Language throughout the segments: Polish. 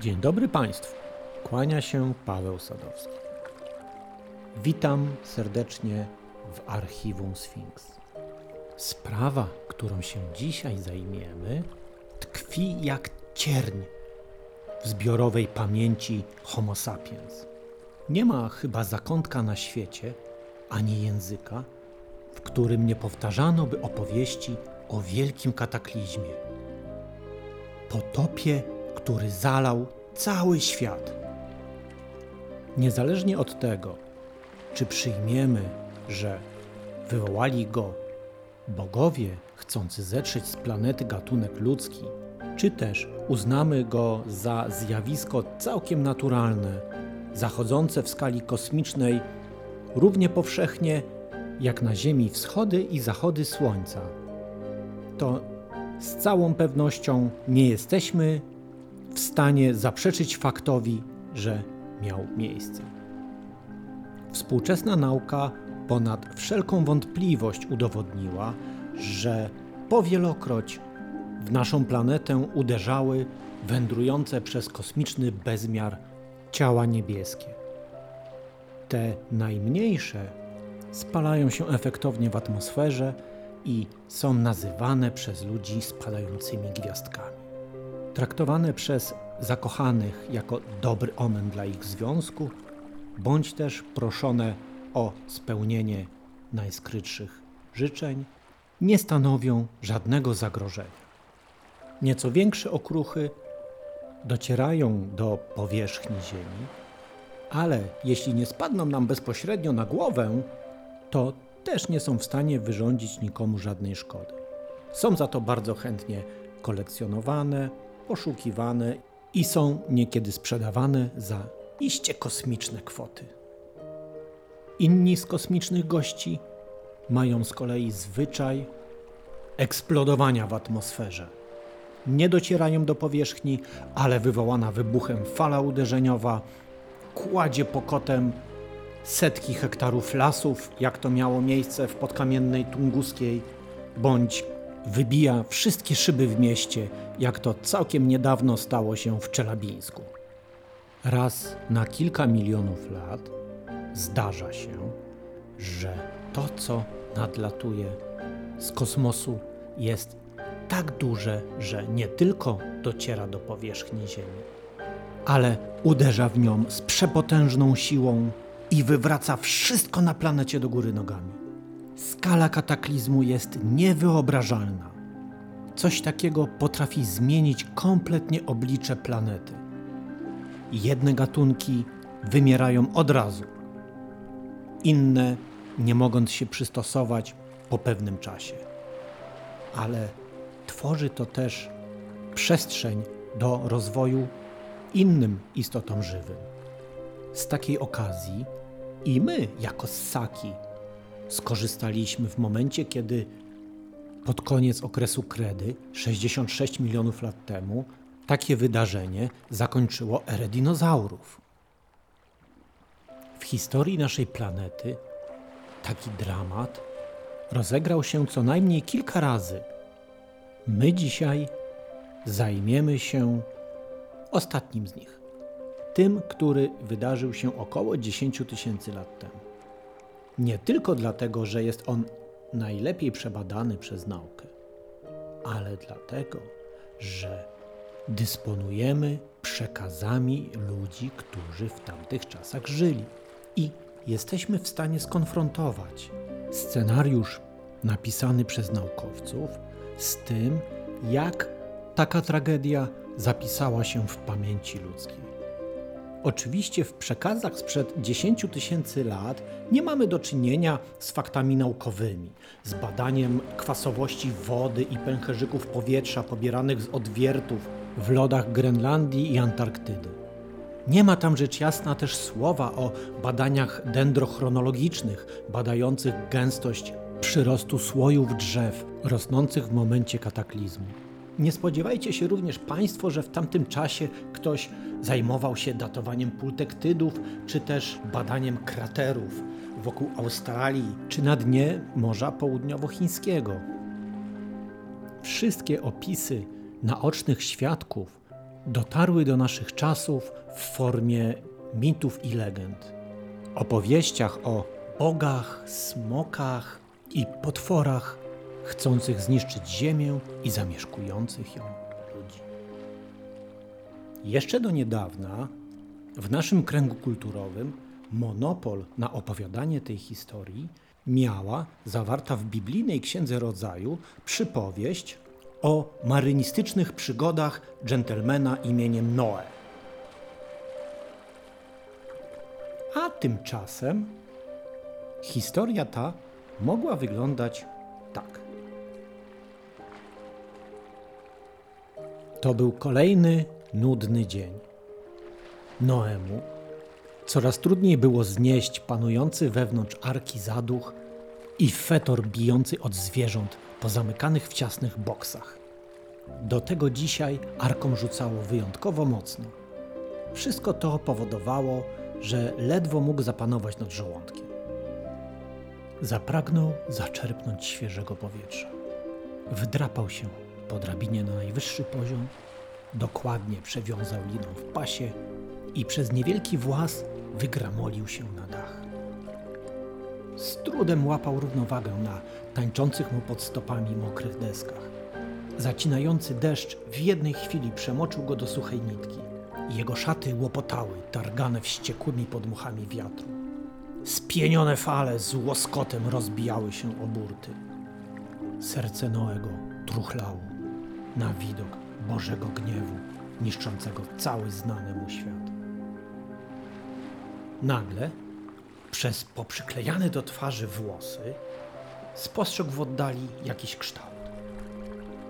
Dzień dobry Państwu. Kłania się Paweł Sadowski. Witam serdecznie w archiwum Sphinx. Sprawa, którą się dzisiaj zajmiemy, tkwi jak cierń w zbiorowej pamięci Homo sapiens. Nie ma chyba zakątka na świecie ani języka, w którym nie powtarzano by opowieści o wielkim kataklizmie potopie, który zalał cały świat. Niezależnie od tego, czy przyjmiemy, że wywołali go bogowie chcący zetrzeć z planety gatunek ludzki, czy też uznamy go za zjawisko całkiem naturalne, zachodzące w skali kosmicznej równie powszechnie jak na Ziemi wschody i zachody Słońca, to z całą pewnością nie jesteśmy w stanie zaprzeczyć faktowi, że miał miejsce. Współczesna nauka ponad wszelką wątpliwość udowodniła, że powielokroć w naszą planetę uderzały wędrujące przez kosmiczny bezmiar ciała niebieskie. Te najmniejsze spalają się efektownie w atmosferze i są nazywane przez ludzi spadającymi gwiazdkami. Traktowane przez zakochanych jako dobry omen dla ich związku, bądź też proszone o spełnienie najskrytszych życzeń, nie stanowią żadnego zagrożenia. Nieco większe okruchy docierają do powierzchni Ziemi, ale jeśli nie spadną nam bezpośrednio na głowę, to też nie są w stanie wyrządzić nikomu żadnej szkody. Są za to bardzo chętnie kolekcjonowane, poszukiwane i są niekiedy sprzedawane za iście kosmiczne kwoty. Inni z kosmicznych gości mają z kolei zwyczaj eksplodowania w atmosferze. Nie docierają do powierzchni, ale wywołana wybuchem fala uderzeniowa kładzie pokotem setki hektarów lasów, jak to miało miejsce w podkamiennej Tunguskiej, bądź wybija wszystkie szyby w mieście, jak to całkiem niedawno stało się w Czelabińsku. Raz na kilka milionów lat zdarza się, że to, co nadlatuje z kosmosu, jest tak duże, że nie tylko dociera do powierzchni Ziemi, ale uderza w nią z przepotężną siłą i wywraca wszystko na planecie do góry nogami. Skala kataklizmu jest niewyobrażalna. Coś takiego potrafi zmienić kompletnie oblicze planety. Jedne gatunki wymierają od razu, inne nie mogąc się przystosować po pewnym czasie. Ale tworzy to też przestrzeń do rozwoju innym istotom żywym. Z takiej okazji i my, jako ssaki, skorzystaliśmy w momencie, kiedy pod koniec okresu kredy, 66 milionów lat temu, takie wydarzenie zakończyło erę dinozaurów. W historii naszej planety taki dramat rozegrał się co najmniej kilka razy. My dzisiaj zajmiemy się ostatnim z nich tym, który wydarzył się około 10 tysięcy lat temu. Nie tylko dlatego, że jest on najlepiej przebadany przez naukę, ale dlatego, że dysponujemy przekazami ludzi, którzy w tamtych czasach żyli i jesteśmy w stanie skonfrontować scenariusz napisany przez naukowców z tym, jak taka tragedia zapisała się w pamięci ludzkiej. Oczywiście w przekazach sprzed 10 tysięcy lat nie mamy do czynienia z faktami naukowymi, z badaniem kwasowości wody i pęcherzyków powietrza pobieranych z odwiertów w lodach Grenlandii i Antarktydy. Nie ma tam rzecz jasna też słowa o badaniach dendrochronologicznych, badających gęstość przyrostu słojów drzew rosnących w momencie kataklizmu. Nie spodziewajcie się również Państwo, że w tamtym czasie ktoś zajmował się datowaniem pultektydów, czy też badaniem kraterów wokół Australii, czy na dnie Morza Południowochińskiego. Wszystkie opisy naocznych świadków dotarły do naszych czasów w formie mitów i legend. Opowieściach o bogach, smokach i potworach chcących zniszczyć Ziemię i zamieszkujących ją. Jeszcze do niedawna w naszym kręgu kulturowym monopol na opowiadanie tej historii miała zawarta w biblijnej Księdze Rodzaju przypowieść o marynistycznych przygodach dżentelmena imieniem Noe. A tymczasem historia ta mogła wyglądać tak. To był kolejny nudny dzień. Noemu coraz trudniej było znieść panujący wewnątrz arki zaduch i fetor bijący od zwierząt pozamykanych w ciasnych boksach. Do tego dzisiaj arką rzucało wyjątkowo mocno. Wszystko to powodowało, że ledwo mógł zapanować nad żołądkiem. Zapragnął zaczerpnąć świeżego powietrza. Wdrapał się po drabinie na najwyższy poziom, dokładnie przewiązał liną w pasie i przez niewielki włas wygramolił się na dach. Z trudem łapał równowagę na tańczących mu pod stopami mokrych deskach. Zacinający deszcz w jednej chwili przemoczył go do suchej nitki. Jego szaty łopotały, targane wściekłymi podmuchami wiatru. Spienione fale z łoskotem rozbijały się o burty. Serce Noego truchlało na widok Bożego gniewu, niszczącego cały znany mu świat. Nagle, przez poprzyklejane do twarzy włosy, spostrzegł w oddali jakiś kształt.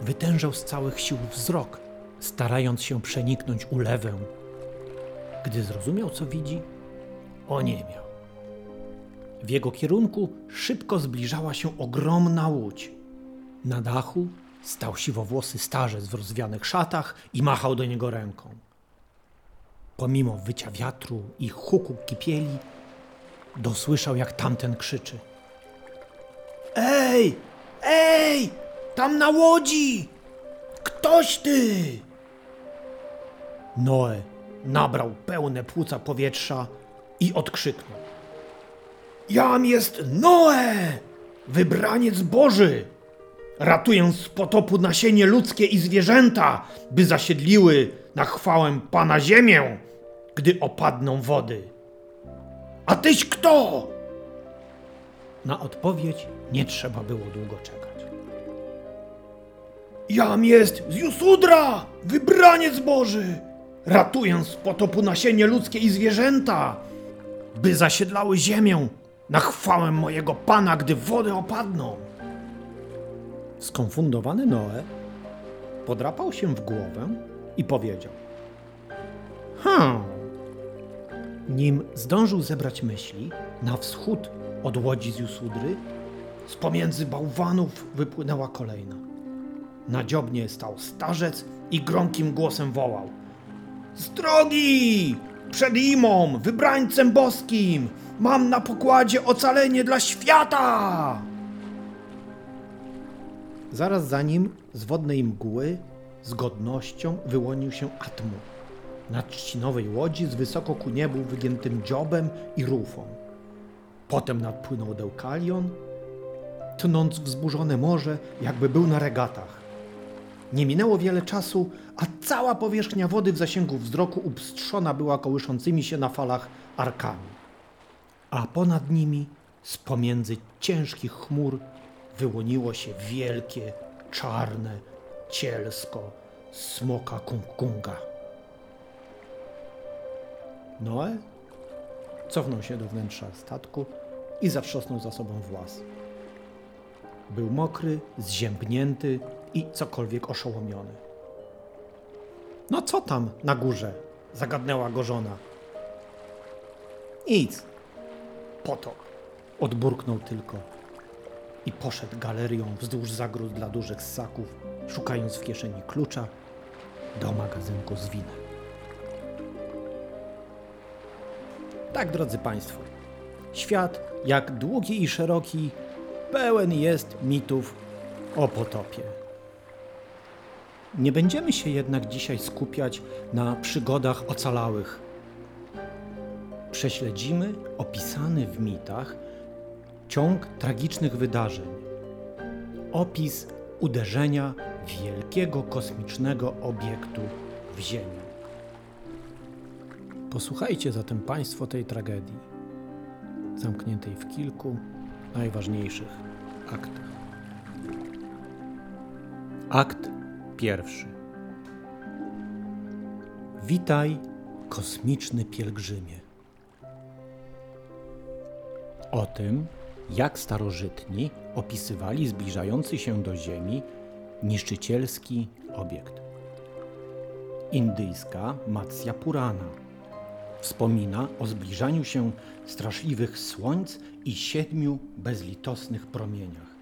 Wytężał z całych sił wzrok, starając się przeniknąć ulewę. Gdy zrozumiał, co widzi, oniemiał. W jego kierunku szybko zbliżała się ogromna łódź. Na dachu stał siwowłosy starzec w rozwianych szatach i machał do niego ręką. Pomimo wycia wiatru i huku kipieli, dosłyszał, jak tamten krzyczy. Ej! Ej! Tam na łodzi! Ktoś ty! Noe nabrał pełne płuca powietrza i odkrzyknął. Jam jest Noe! Wybraniec Boży! Ratuję z potopu nasienie ludzkie i zwierzęta, by zasiedliły na chwałę Pana ziemię, gdy opadną wody. A tyś kto? Na odpowiedź nie trzeba było długo czekać. Jam jest z Jusudra, wybraniec Boży! Ratuję z potopu nasienie ludzkie i zwierzęta, by zasiedlały ziemię na chwałę mojego Pana, gdy wody opadną. Skonfundowany Noe podrapał się w głowę i powiedział: Hmm. Nim zdążył zebrać myśli, na wschód od łodzi z Jusudry, z pomiędzy bałwanów wypłynęła kolejna. Na dziobnie stał starzec i gromkim głosem wołał: Z drogi! Przed imą, wybrańcem boskim, mam na pokładzie ocalenie dla świata! Zaraz za nim z wodnej mgły z godnością wyłonił się Atmu. Na trzcinowej łodzi z wysoko ku niebu wygiętym dziobem i rufą. Potem nadpłynął Deukalion, tnąc wzburzone morze, jakby był na regatach. Nie minęło wiele czasu, a cała powierzchnia wody w zasięgu wzroku upstrzona była kołyszącymi się na falach arkami. A ponad nimi, z pomiędzy ciężkich chmur, wyłoniło się wielkie, czarne cielsko smoka kunga. Noe cofnął się do wnętrza statku i zatrzosnął za sobą włas. Był mokry, zziębnięty i cokolwiek oszołomiony. No co tam na górze? zagadnęła go żona. Nic. Potok. Odburknął tylko i poszedł galerią wzdłuż zagród dla dużych ssaków, szukając w kieszeni klucza do magazynku z winem. Tak, drodzy Państwo, świat, jak długi i szeroki, pełen jest mitów o potopie. Nie będziemy się jednak dzisiaj skupiać na przygodach ocalałych. Prześledzimy opisany w mitach ciąg tragicznych wydarzeń. Opis uderzenia wielkiego kosmicznego obiektu w Ziemię. Posłuchajcie zatem Państwo tej tragedii, zamkniętej w kilku najważniejszych aktach. Akt pierwszy. Witaj, kosmiczny pielgrzymie. O tym, jak starożytni opisywali zbliżający się do Ziemi niszczycielski obiekt. Indyjska Matsya Purana wspomina o zbliżaniu się straszliwych słońc i siedmiu bezlitosnych promieniach,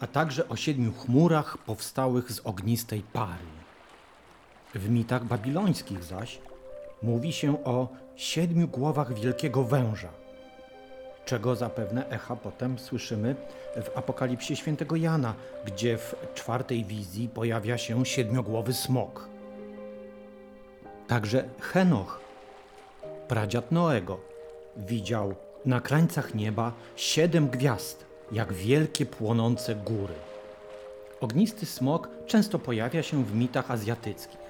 a także o siedmiu chmurach powstałych z ognistej pary. W mitach babilońskich zaś mówi się o siedmiu głowach wielkiego węża, czego zapewne echa potem słyszymy w Apokalipsie świętego Jana, gdzie w czwartej wizji pojawia się siedmiogłowy smok. Także Henoch, pradziad Noego, widział na krańcach nieba siedem gwiazd, jak wielkie płonące góry. Ognisty smok często pojawia się w mitach azjatyckich,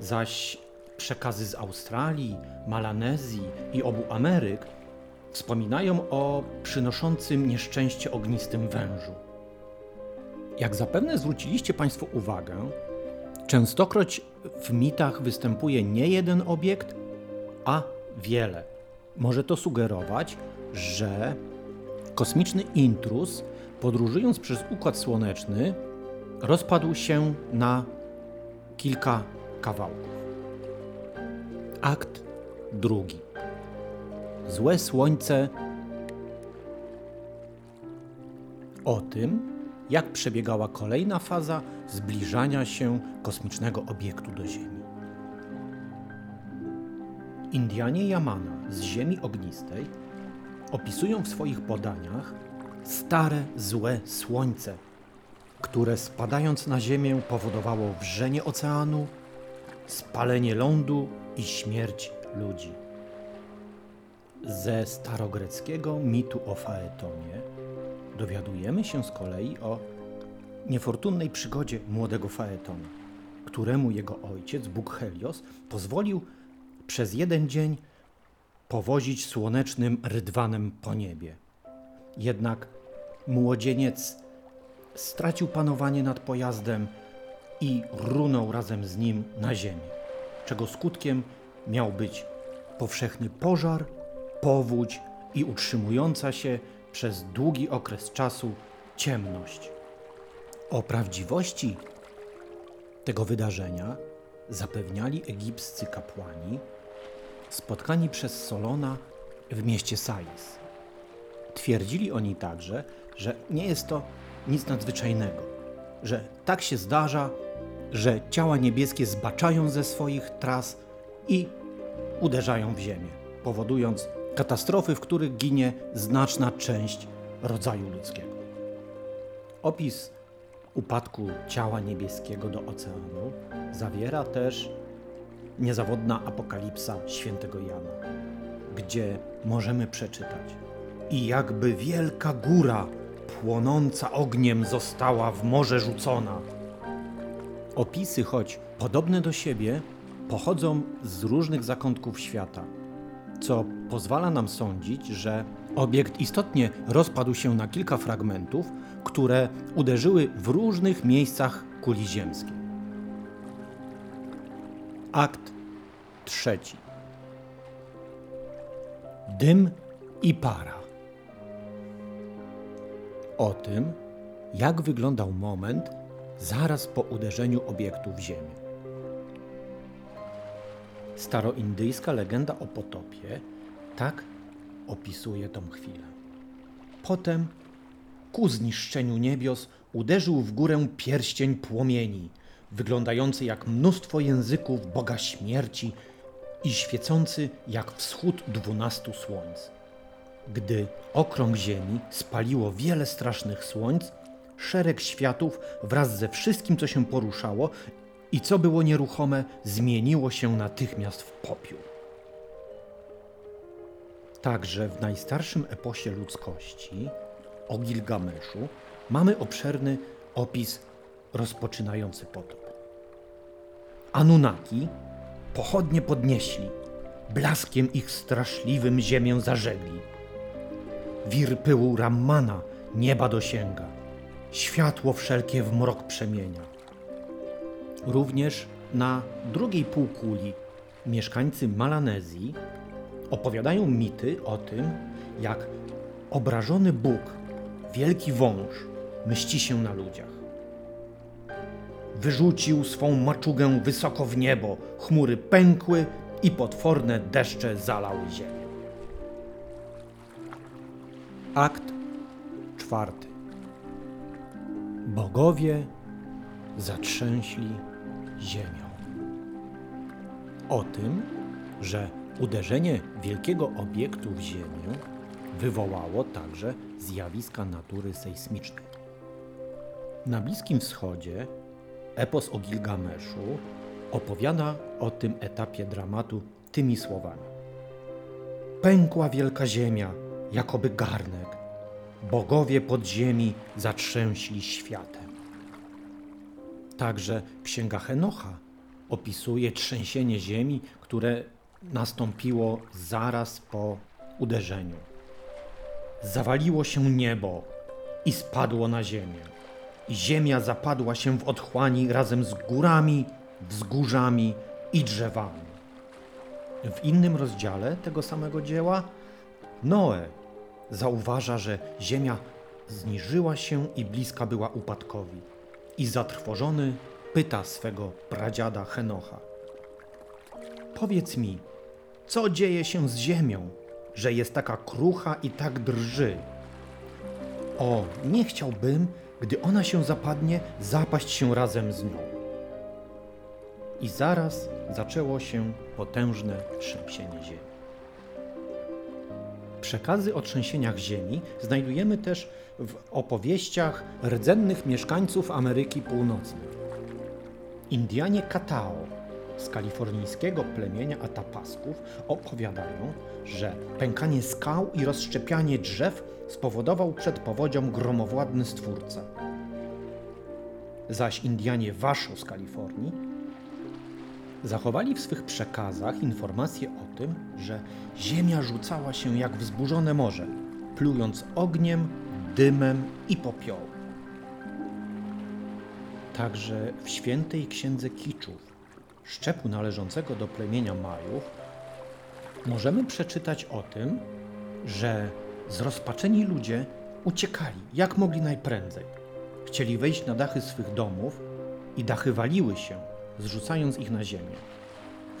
zaś przekazy z Australii, Malanezji i obu Ameryk wspominają o przynoszącym nieszczęście ognistym wężu. Jak zapewne zwróciliście Państwo uwagę, częstokroć w mitach występuje nie jeden obiekt, a wiele. Może to sugerować, że kosmiczny intruz, podróżując przez układ słoneczny, rozpadł się na kilka kawałków. Akt drugi. Złe słońce o tym, jak przebiegała kolejna faza zbliżania się kosmicznego obiektu do Ziemi. Indianie Yamana z Ziemi Ognistej opisują w swoich podaniach stare, złe słońce, które spadając na Ziemię powodowało wrzenie oceanu, spalenie lądu i śmierć ludzi. Ze starogreckiego mitu o Faetonie dowiadujemy się z kolei o niefortunnej przygodzie młodego Faetona, któremu jego ojciec, Bóg Helios, pozwolił przez jeden dzień powozić słonecznym rydwanem po niebie. Jednak młodzieniec stracił panowanie nad pojazdem i runął razem z nim na ziemię, czego skutkiem miał być powszechny pożar, powódź i utrzymująca się przez długi okres czasu ciemność. O prawdziwości tego wydarzenia zapewniali egipscy kapłani spotkani przez Solona w mieście Sais. Twierdzili oni także, że nie jest to nic nadzwyczajnego, że tak się zdarza, że ciała niebieskie zbaczają ze swoich tras i uderzają w ziemię, powodując katastrofy, w których ginie znaczna część rodzaju ludzkiego. Opis upadku ciała niebieskiego do oceanu zawiera też niezawodna apokalipsa świętego Jana, gdzie możemy przeczytać i jakby wielka góra płonąca ogniem została w morze rzucona. Opisy, choć podobne do siebie, pochodzą z różnych zakątków świata, co pozwala nam sądzić, że obiekt istotnie rozpadł się na kilka fragmentów, które uderzyły w różnych miejscach kuli ziemskiej. Akt trzeci. Dym i para. O tym, jak wyglądał moment zaraz po uderzeniu obiektu w Ziemię. Staroindyjska legenda o potopie tak opisuje tą chwilę. Potem ku zniszczeniu niebios uderzył w górę pierścień płomieni, wyglądający jak mnóstwo języków Boga śmierci i świecący jak wschód dwunastu słońc. Gdy okrąg ziemi spaliło wiele strasznych słońc, szereg światów wraz ze wszystkim, co się poruszało i co było nieruchome, zmieniło się natychmiast w popiół. Także w najstarszym eposie ludzkości, o Gilgameszu, mamy obszerny opis rozpoczynający potop. Anunnaki pochodnie podnieśli, blaskiem ich straszliwym ziemię zażegli. Wir pyłu Rammana nieba dosięga, światło wszelkie w mrok przemienia. Również na drugiej półkuli mieszkańcy Malanezji opowiadają mity o tym, jak obrażony Bóg, wielki wąż, mści się na ludziach. Wyrzucił swą maczugę wysoko w niebo, chmury pękły i potworne deszcze zalały ziemię. Akt czwarty. Bogowie zatrzęśli ziemią. O tym, że uderzenie wielkiego obiektu w ziemię wywołało także zjawiska natury sejsmicznej. Na Bliskim Wschodzie epos o Gilgameszu opowiada o tym etapie dramatu tymi słowami. Pękła wielka ziemia, jakoby garnek. Bogowie podziemi zatrzęśli światem. Także Księga Henocha opisuje trzęsienie ziemi, które nastąpiło zaraz po uderzeniu. Zawaliło się niebo i spadło na ziemię. Ziemia zapadła się w otchłani razem z górami, wzgórzami i drzewami. W innym rozdziale tego samego dzieła Noe zauważa, że ziemia zniżyła się i bliska była upadkowi. I zatrwożony pyta swego pradziada Henocha: Powiedz mi, co dzieje się z ziemią, że jest taka krucha i tak drży? O, nie chciałbym, gdy ona się zapadnie, zapaść się razem z nią. I zaraz zaczęło się potężne trzęsienie ziemi. Przekazy o trzęsieniach ziemi znajdujemy też w opowieściach rdzennych mieszkańców Ameryki Północnej. Indianie Katao z kalifornijskiego plemienia Atapasków opowiadają, że pękanie skał i rozszczepianie drzew spowodował przed powodzią gromowładny stwórca. Zaś Indianie Washo z Kalifornii zachowali w swych przekazach informacje o tym, że ziemia rzucała się jak wzburzone morze, plując ogniem, dymem i popiołem. Także w świętej księdze Kiczów, szczepu należącego do plemienia Majów, możemy przeczytać o tym, że zrozpaczeni ludzie uciekali jak mogli najprędzej. Chcieli wejść na dachy swych domów i dachy waliły się, zrzucając ich na ziemię.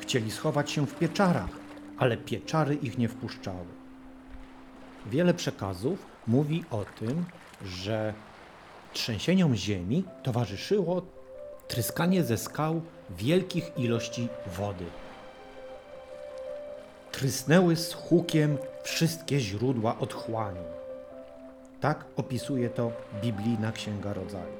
Chcieli schować się w pieczarach, ale pieczary ich nie wpuszczały. Wiele przekazów mówi o tym, że trzęsieniom ziemi towarzyszyło tryskanie ze skał wielkich ilości wody. Trysnęły z hukiem wszystkie źródła otchłani. Tak opisuje to biblijna Księga Rodzaju.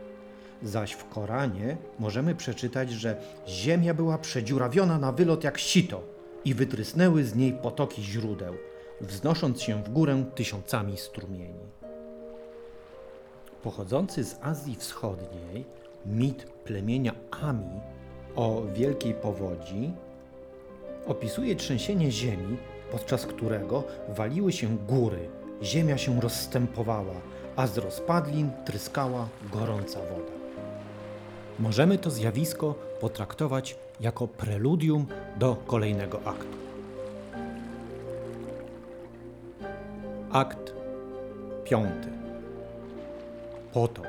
Zaś w Koranie możemy przeczytać, że ziemia była przedziurawiona na wylot jak sito i wytrysnęły z niej potoki źródeł, wznosząc się w górę tysiącami strumieni. Pochodzący z Azji Wschodniej mit plemienia Ami o wielkiej powodzi opisuje trzęsienie ziemi, podczas którego waliły się góry, ziemia się rozstępowała, a z rozpadlin tryskała gorąca woda. Możemy to zjawisko potraktować jako preludium do kolejnego aktu. Akt piąty. Potop.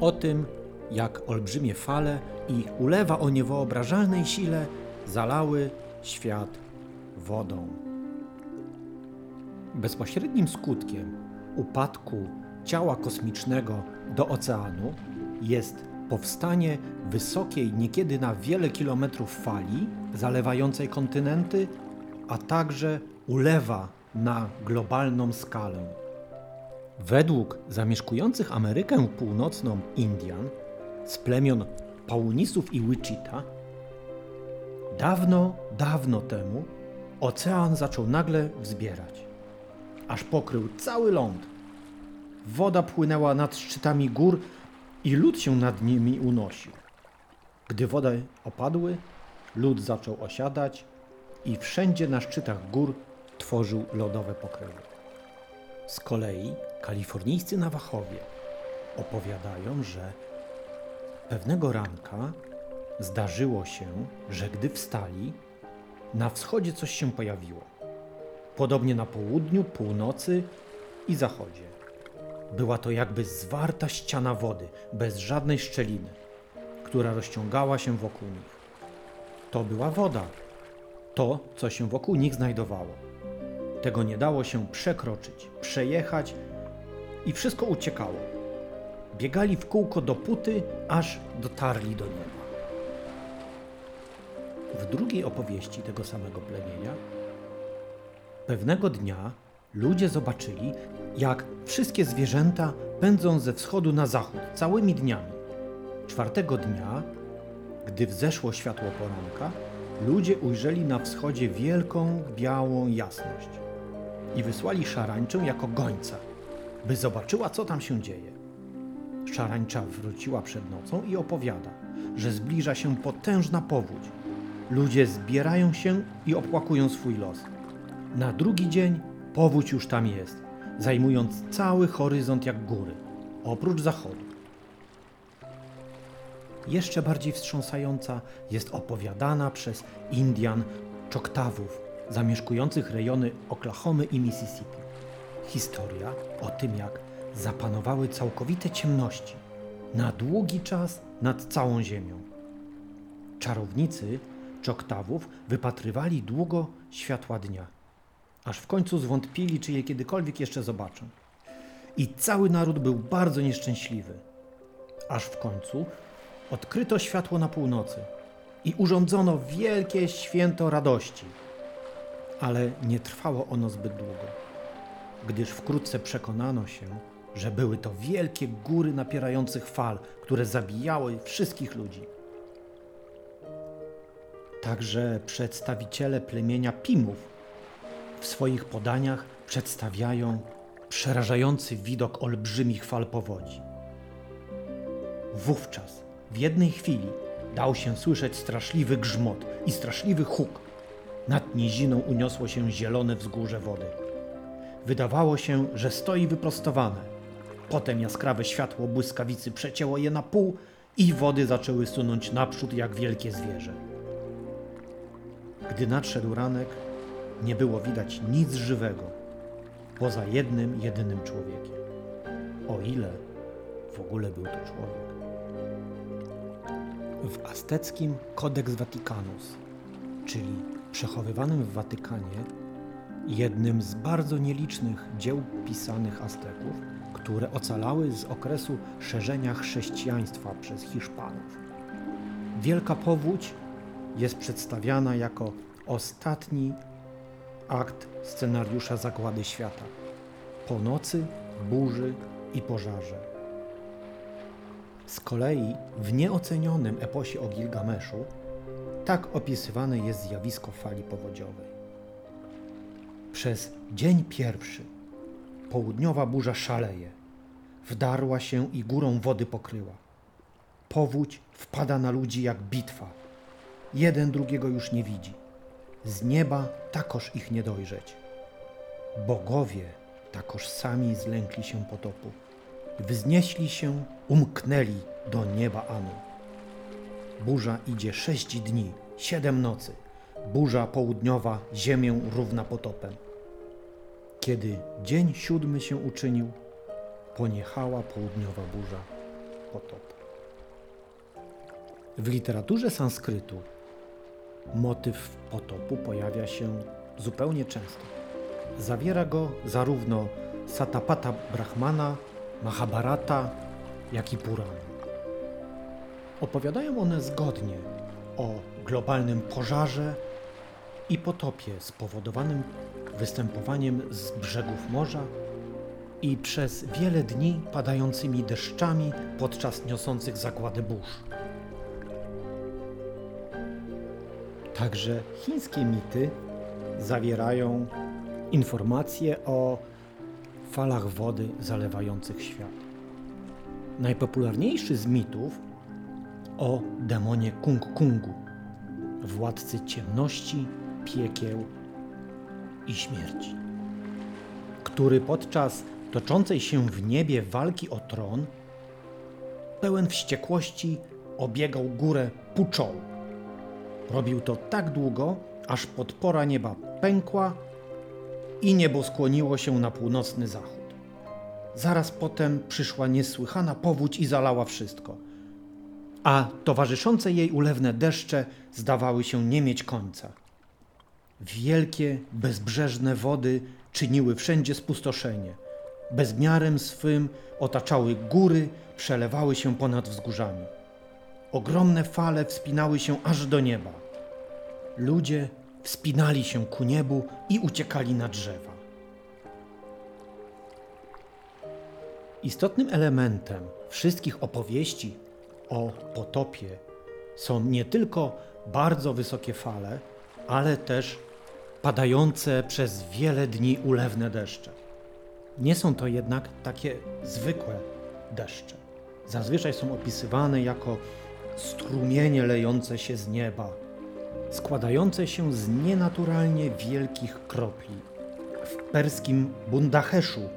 O tym, jak olbrzymie fale i ulewa o niewyobrażalnej sile zalały świat wodą. Bezpośrednim skutkiem upadku ciała kosmicznego do oceanu jest powstanie wysokiej, niekiedy na wiele kilometrów fali zalewającej kontynenty, a także ulewa na globalną skalę. Według zamieszkujących Amerykę Północną Indian z plemion Paunisów i Wichita, dawno, dawno temu ocean zaczął nagle wzbierać, aż pokrył cały ląd. Woda płynęła nad szczytami gór i lód się nad nimi unosił. Gdy wody opadły, lód zaczął osiadać i wszędzie na szczytach gór tworzył lodowe pokrywy. Z kolei kalifornijscy Nawachowie opowiadają, że pewnego ranka zdarzyło się, że gdy wstali, na wschodzie coś się pojawiło. Podobnie na południu, północy i zachodzie. Była to jakby zwarta ściana wody, bez żadnej szczeliny, która rozciągała się wokół nich. To była woda, to, co się wokół nich znajdowało. Tego nie dało się przekroczyć, przejechać i wszystko uciekało. Biegali w kółko dopóty, aż dotarli do nieba. W drugiej opowieści tego samego plemienia pewnego dnia ludzie zobaczyli, jak wszystkie zwierzęta pędzą ze wschodu na zachód całymi dniami. Czwartego dnia, gdy wzeszło światło poranka, ludzie ujrzeli na wschodzie wielką, białą jasność i wysłali szarańczę jako gońca, by zobaczyła, co tam się dzieje. Szarańcza wróciła przed nocą i opowiada, że zbliża się potężna powódź. Ludzie zbierają się i opłakują swój los. Na drugi dzień powódź już tam jest, zajmując cały horyzont jak góry, oprócz zachodu. Jeszcze bardziej wstrząsająca jest opowiadana przez Indian Czoktawów zamieszkujących rejony Oklahomy i Mississippi. Historia o tym, jak zapanowały całkowite ciemności na długi czas nad całą ziemią. Czarownicy Czoktawów wypatrywali długo światła dnia, aż w końcu zwątpili, czy je kiedykolwiek jeszcze zobaczą. I cały naród był bardzo nieszczęśliwy. Aż w końcu odkryto światło na północy i urządzono wielkie święto radości. Ale nie trwało ono zbyt długo, gdyż wkrótce przekonano się, że były to wielkie góry napierających fal, które zabijały wszystkich ludzi. Także przedstawiciele plemienia Pimów w swoich podaniach przedstawiają przerażający widok olbrzymich fal powodzi. Wówczas w jednej chwili dał się słyszeć straszliwy grzmot i straszliwy huk. Nad niziną uniosło się zielone wzgórze wody. Wydawało się, że stoi wyprostowane. Potem jaskrawe światło błyskawicy przecięło je na pół i wody zaczęły sunąć naprzód jak wielkie zwierzę. Gdy nadszedł ranek, nie było widać nic żywego, poza jednym, jedynym człowiekiem. O ile w ogóle był to człowiek w azteckim Codex Vaticanus, czyli przechowywanym w Watykanie, jednym z bardzo nielicznych dzieł pisanych Azteków, które ocalały z okresu szerzenia chrześcijaństwa przez Hiszpanów. Wielka powódź jest przedstawiana jako ostatni akt scenariusza zagłady świata po nocy, burzy i pożarze. Z kolei w nieocenionym eposie o Gilgameszu tak opisywane jest zjawisko fali powodziowej. Przez dzień pierwszy południowa burza szaleje, wdarła się i górą wody pokryła. Powódź wpada na ludzi jak bitwa. Jeden drugiego już nie widzi. Z nieba takoż ich nie dojrzeć. Bogowie takoż sami zlękli się potopu wznieśli się, umknęli do nieba Anu. Burza idzie sześć dni, siedem nocy. Burza południowa ziemię równa potopem. Kiedy dzień siódmy się uczynił, poniechała południowa burza potop. W literaturze sanskrytu motyw potopu pojawia się zupełnie często. Zawiera go zarówno Satapata Brahmana, Mahabharata, jak i Purana. Opowiadają one zgodnie o globalnym pożarze i potopie spowodowanym występowaniem z brzegów morza i przez wiele dni padającymi deszczami podczas niosących zagłady burz. Także chińskie mity zawierają informacje o falach wody zalewających świat. Najpopularniejszy z mitów o demonie Kung Kungu, władcy ciemności, piekieł i śmierci, który podczas toczącej się w niebie walki o tron, pełen wściekłości obiegał górę puczą. Robił to tak długo, aż podpora nieba pękła i niebo skłoniło się na północny zachód. Zaraz potem przyszła niesłychana powódź i zalała wszystko, a towarzyszące jej ulewne deszcze zdawały się nie mieć końca. Wielkie, bezbrzeżne wody czyniły wszędzie spustoszenie. Bezmiarem swym otaczały góry, przelewały się ponad wzgórzami. Ogromne fale wspinały się aż do nieba. Ludzie wspinali się ku niebu i uciekali na drzewa. Istotnym elementem wszystkich opowieści o potopie są nie tylko bardzo wysokie fale, ale też padające przez wiele dni ulewne deszcze. Nie są to jednak takie zwykłe deszcze. Zazwyczaj są opisywane jako strumienie lejące się z nieba, składające się z nienaturalnie wielkich kropli. W perskim Bundaheszu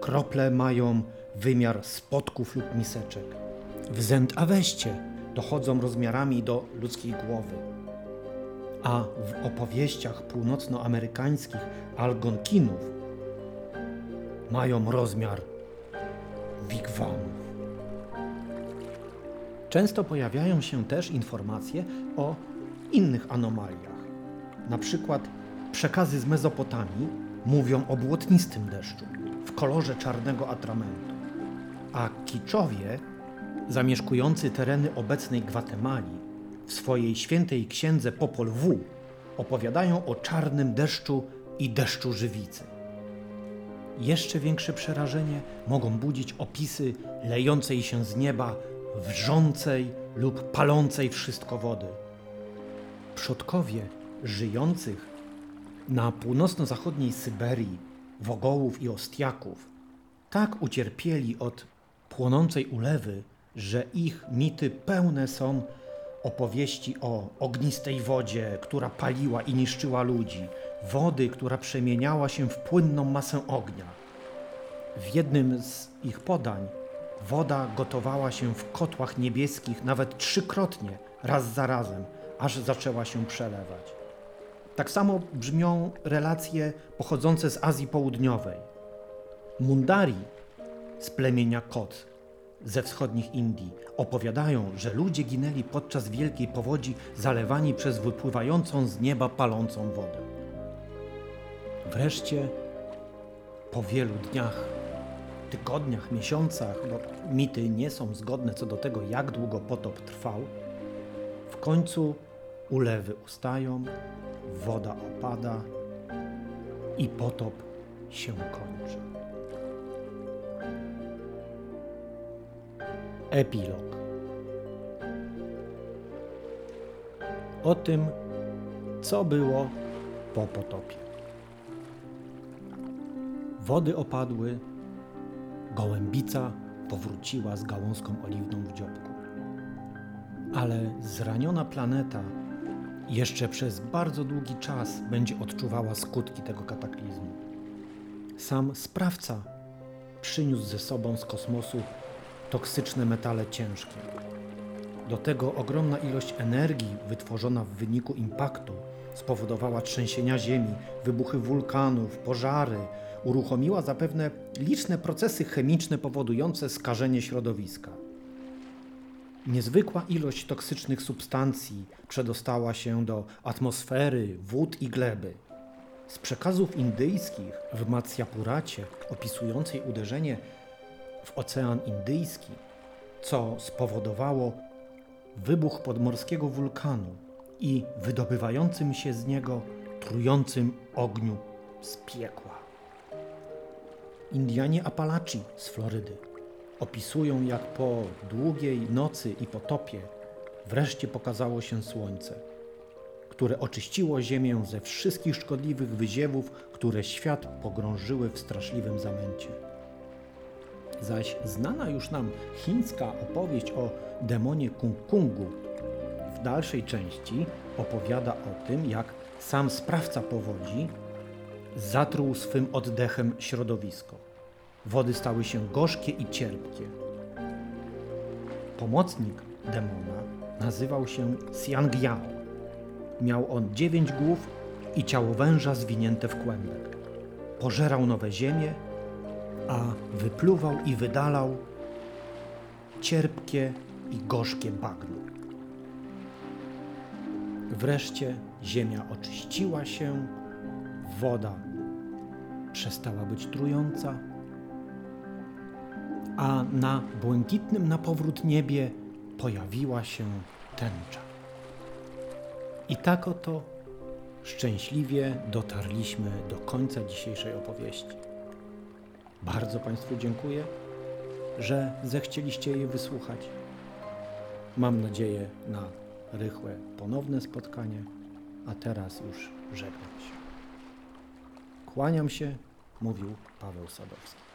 krople mają wymiar spotków lub miseczek. W Zend-Aweście dochodzą rozmiarami do ludzkiej głowy. A w opowieściach północnoamerykańskich Algonkinów mają rozmiar wigwamów. Często pojawiają się też informacje o innych anomaliach. Na przykład przekazy z Mezopotamii mówią o błotnistym deszczu w kolorze czarnego atramentu, a kiczowie zamieszkujący tereny obecnej Gwatemali w swojej świętej księdze Popol Vuh opowiadają o czarnym deszczu i deszczu żywicy. Jeszcze większe przerażenie mogą budzić opisy lejącej się z nieba wrzącej lub palącej wszystko wody. Przodkowie żyjących na północno-zachodniej Syberii, Wogołów i Ostiaków tak ucierpieli od płonącej ulewy, że ich mity pełne są opowieści o ognistej wodzie, która paliła i niszczyła ludzi, wody, która przemieniała się w płynną masę ognia. W jednym z ich podań woda gotowała się w kotłach niebieskich nawet trzykrotnie, raz za razem, aż zaczęła się przelewać. Tak samo brzmią relacje pochodzące z Azji Południowej. Mundari z plemienia Kot ze wschodnich Indii opowiadają, że ludzie ginęli podczas wielkiej powodzi zalewani przez wypływającą z nieba palącą wodę. Wreszcie po wielu dniach, tygodniach, miesiącach, bo mity nie są zgodne co do tego, jak długo potop trwał, w końcu ulewy ustają, woda opada i potop się kończy. Epilog. O tym, co było po potopie. Wody opadły, gołębica powróciła z gałązką oliwną w dziobku. Ale zraniona planeta jeszcze przez bardzo długi czas będzie odczuwała skutki tego kataklizmu. Sam sprawca przyniósł ze sobą z kosmosu toksyczne metale ciężkie. Do tego ogromna ilość energii wytworzona w wyniku impaktu spowodowała trzęsienia ziemi, wybuchy wulkanów, pożary, uruchomiła zapewne liczne procesy chemiczne powodujące skażenie środowiska. Niezwykła ilość toksycznych substancji przedostała się do atmosfery, wód i gleby. Z przekazów indyjskich w Matsyapuracie opisującej uderzenie w Ocean Indyjski, co spowodowało wybuch podmorskiego wulkanu i wydobywającym się z niego trującym ogniu z piekła. Indianie Apalachi z Florydy opisują, jak po długiej nocy i potopie wreszcie pokazało się słońce, które oczyściło ziemię ze wszystkich szkodliwych wyziewów, które świat pogrążyły w straszliwym zamęcie. Zaś znana już nam chińska opowieść o demonie Kung-Kungu w dalszej części opowiada o tym, jak sam sprawca powodzi zatruł swym oddechem środowisko. Wody stały się gorzkie i cierpkie. Pomocnik demona nazywał się Xiang Yao. Miał on dziewięć głów i ciało węża zwinięte w kłębek. Pożerał nowe ziemie, a wypluwał i wydalał cierpkie i gorzkie bagno. Wreszcie ziemia oczyściła się, woda przestała być trująca, a na błękitnym na powrót niebie pojawiła się tęcza. I tak oto szczęśliwie dotarliśmy do końca dzisiejszej opowieści. Bardzo Państwu dziękuję, że zechcieliście jej wysłuchać. Mam nadzieję na rychłe ponowne spotkanie, a teraz już żegnam się. Kłaniam się, mówił Paweł Sadowski.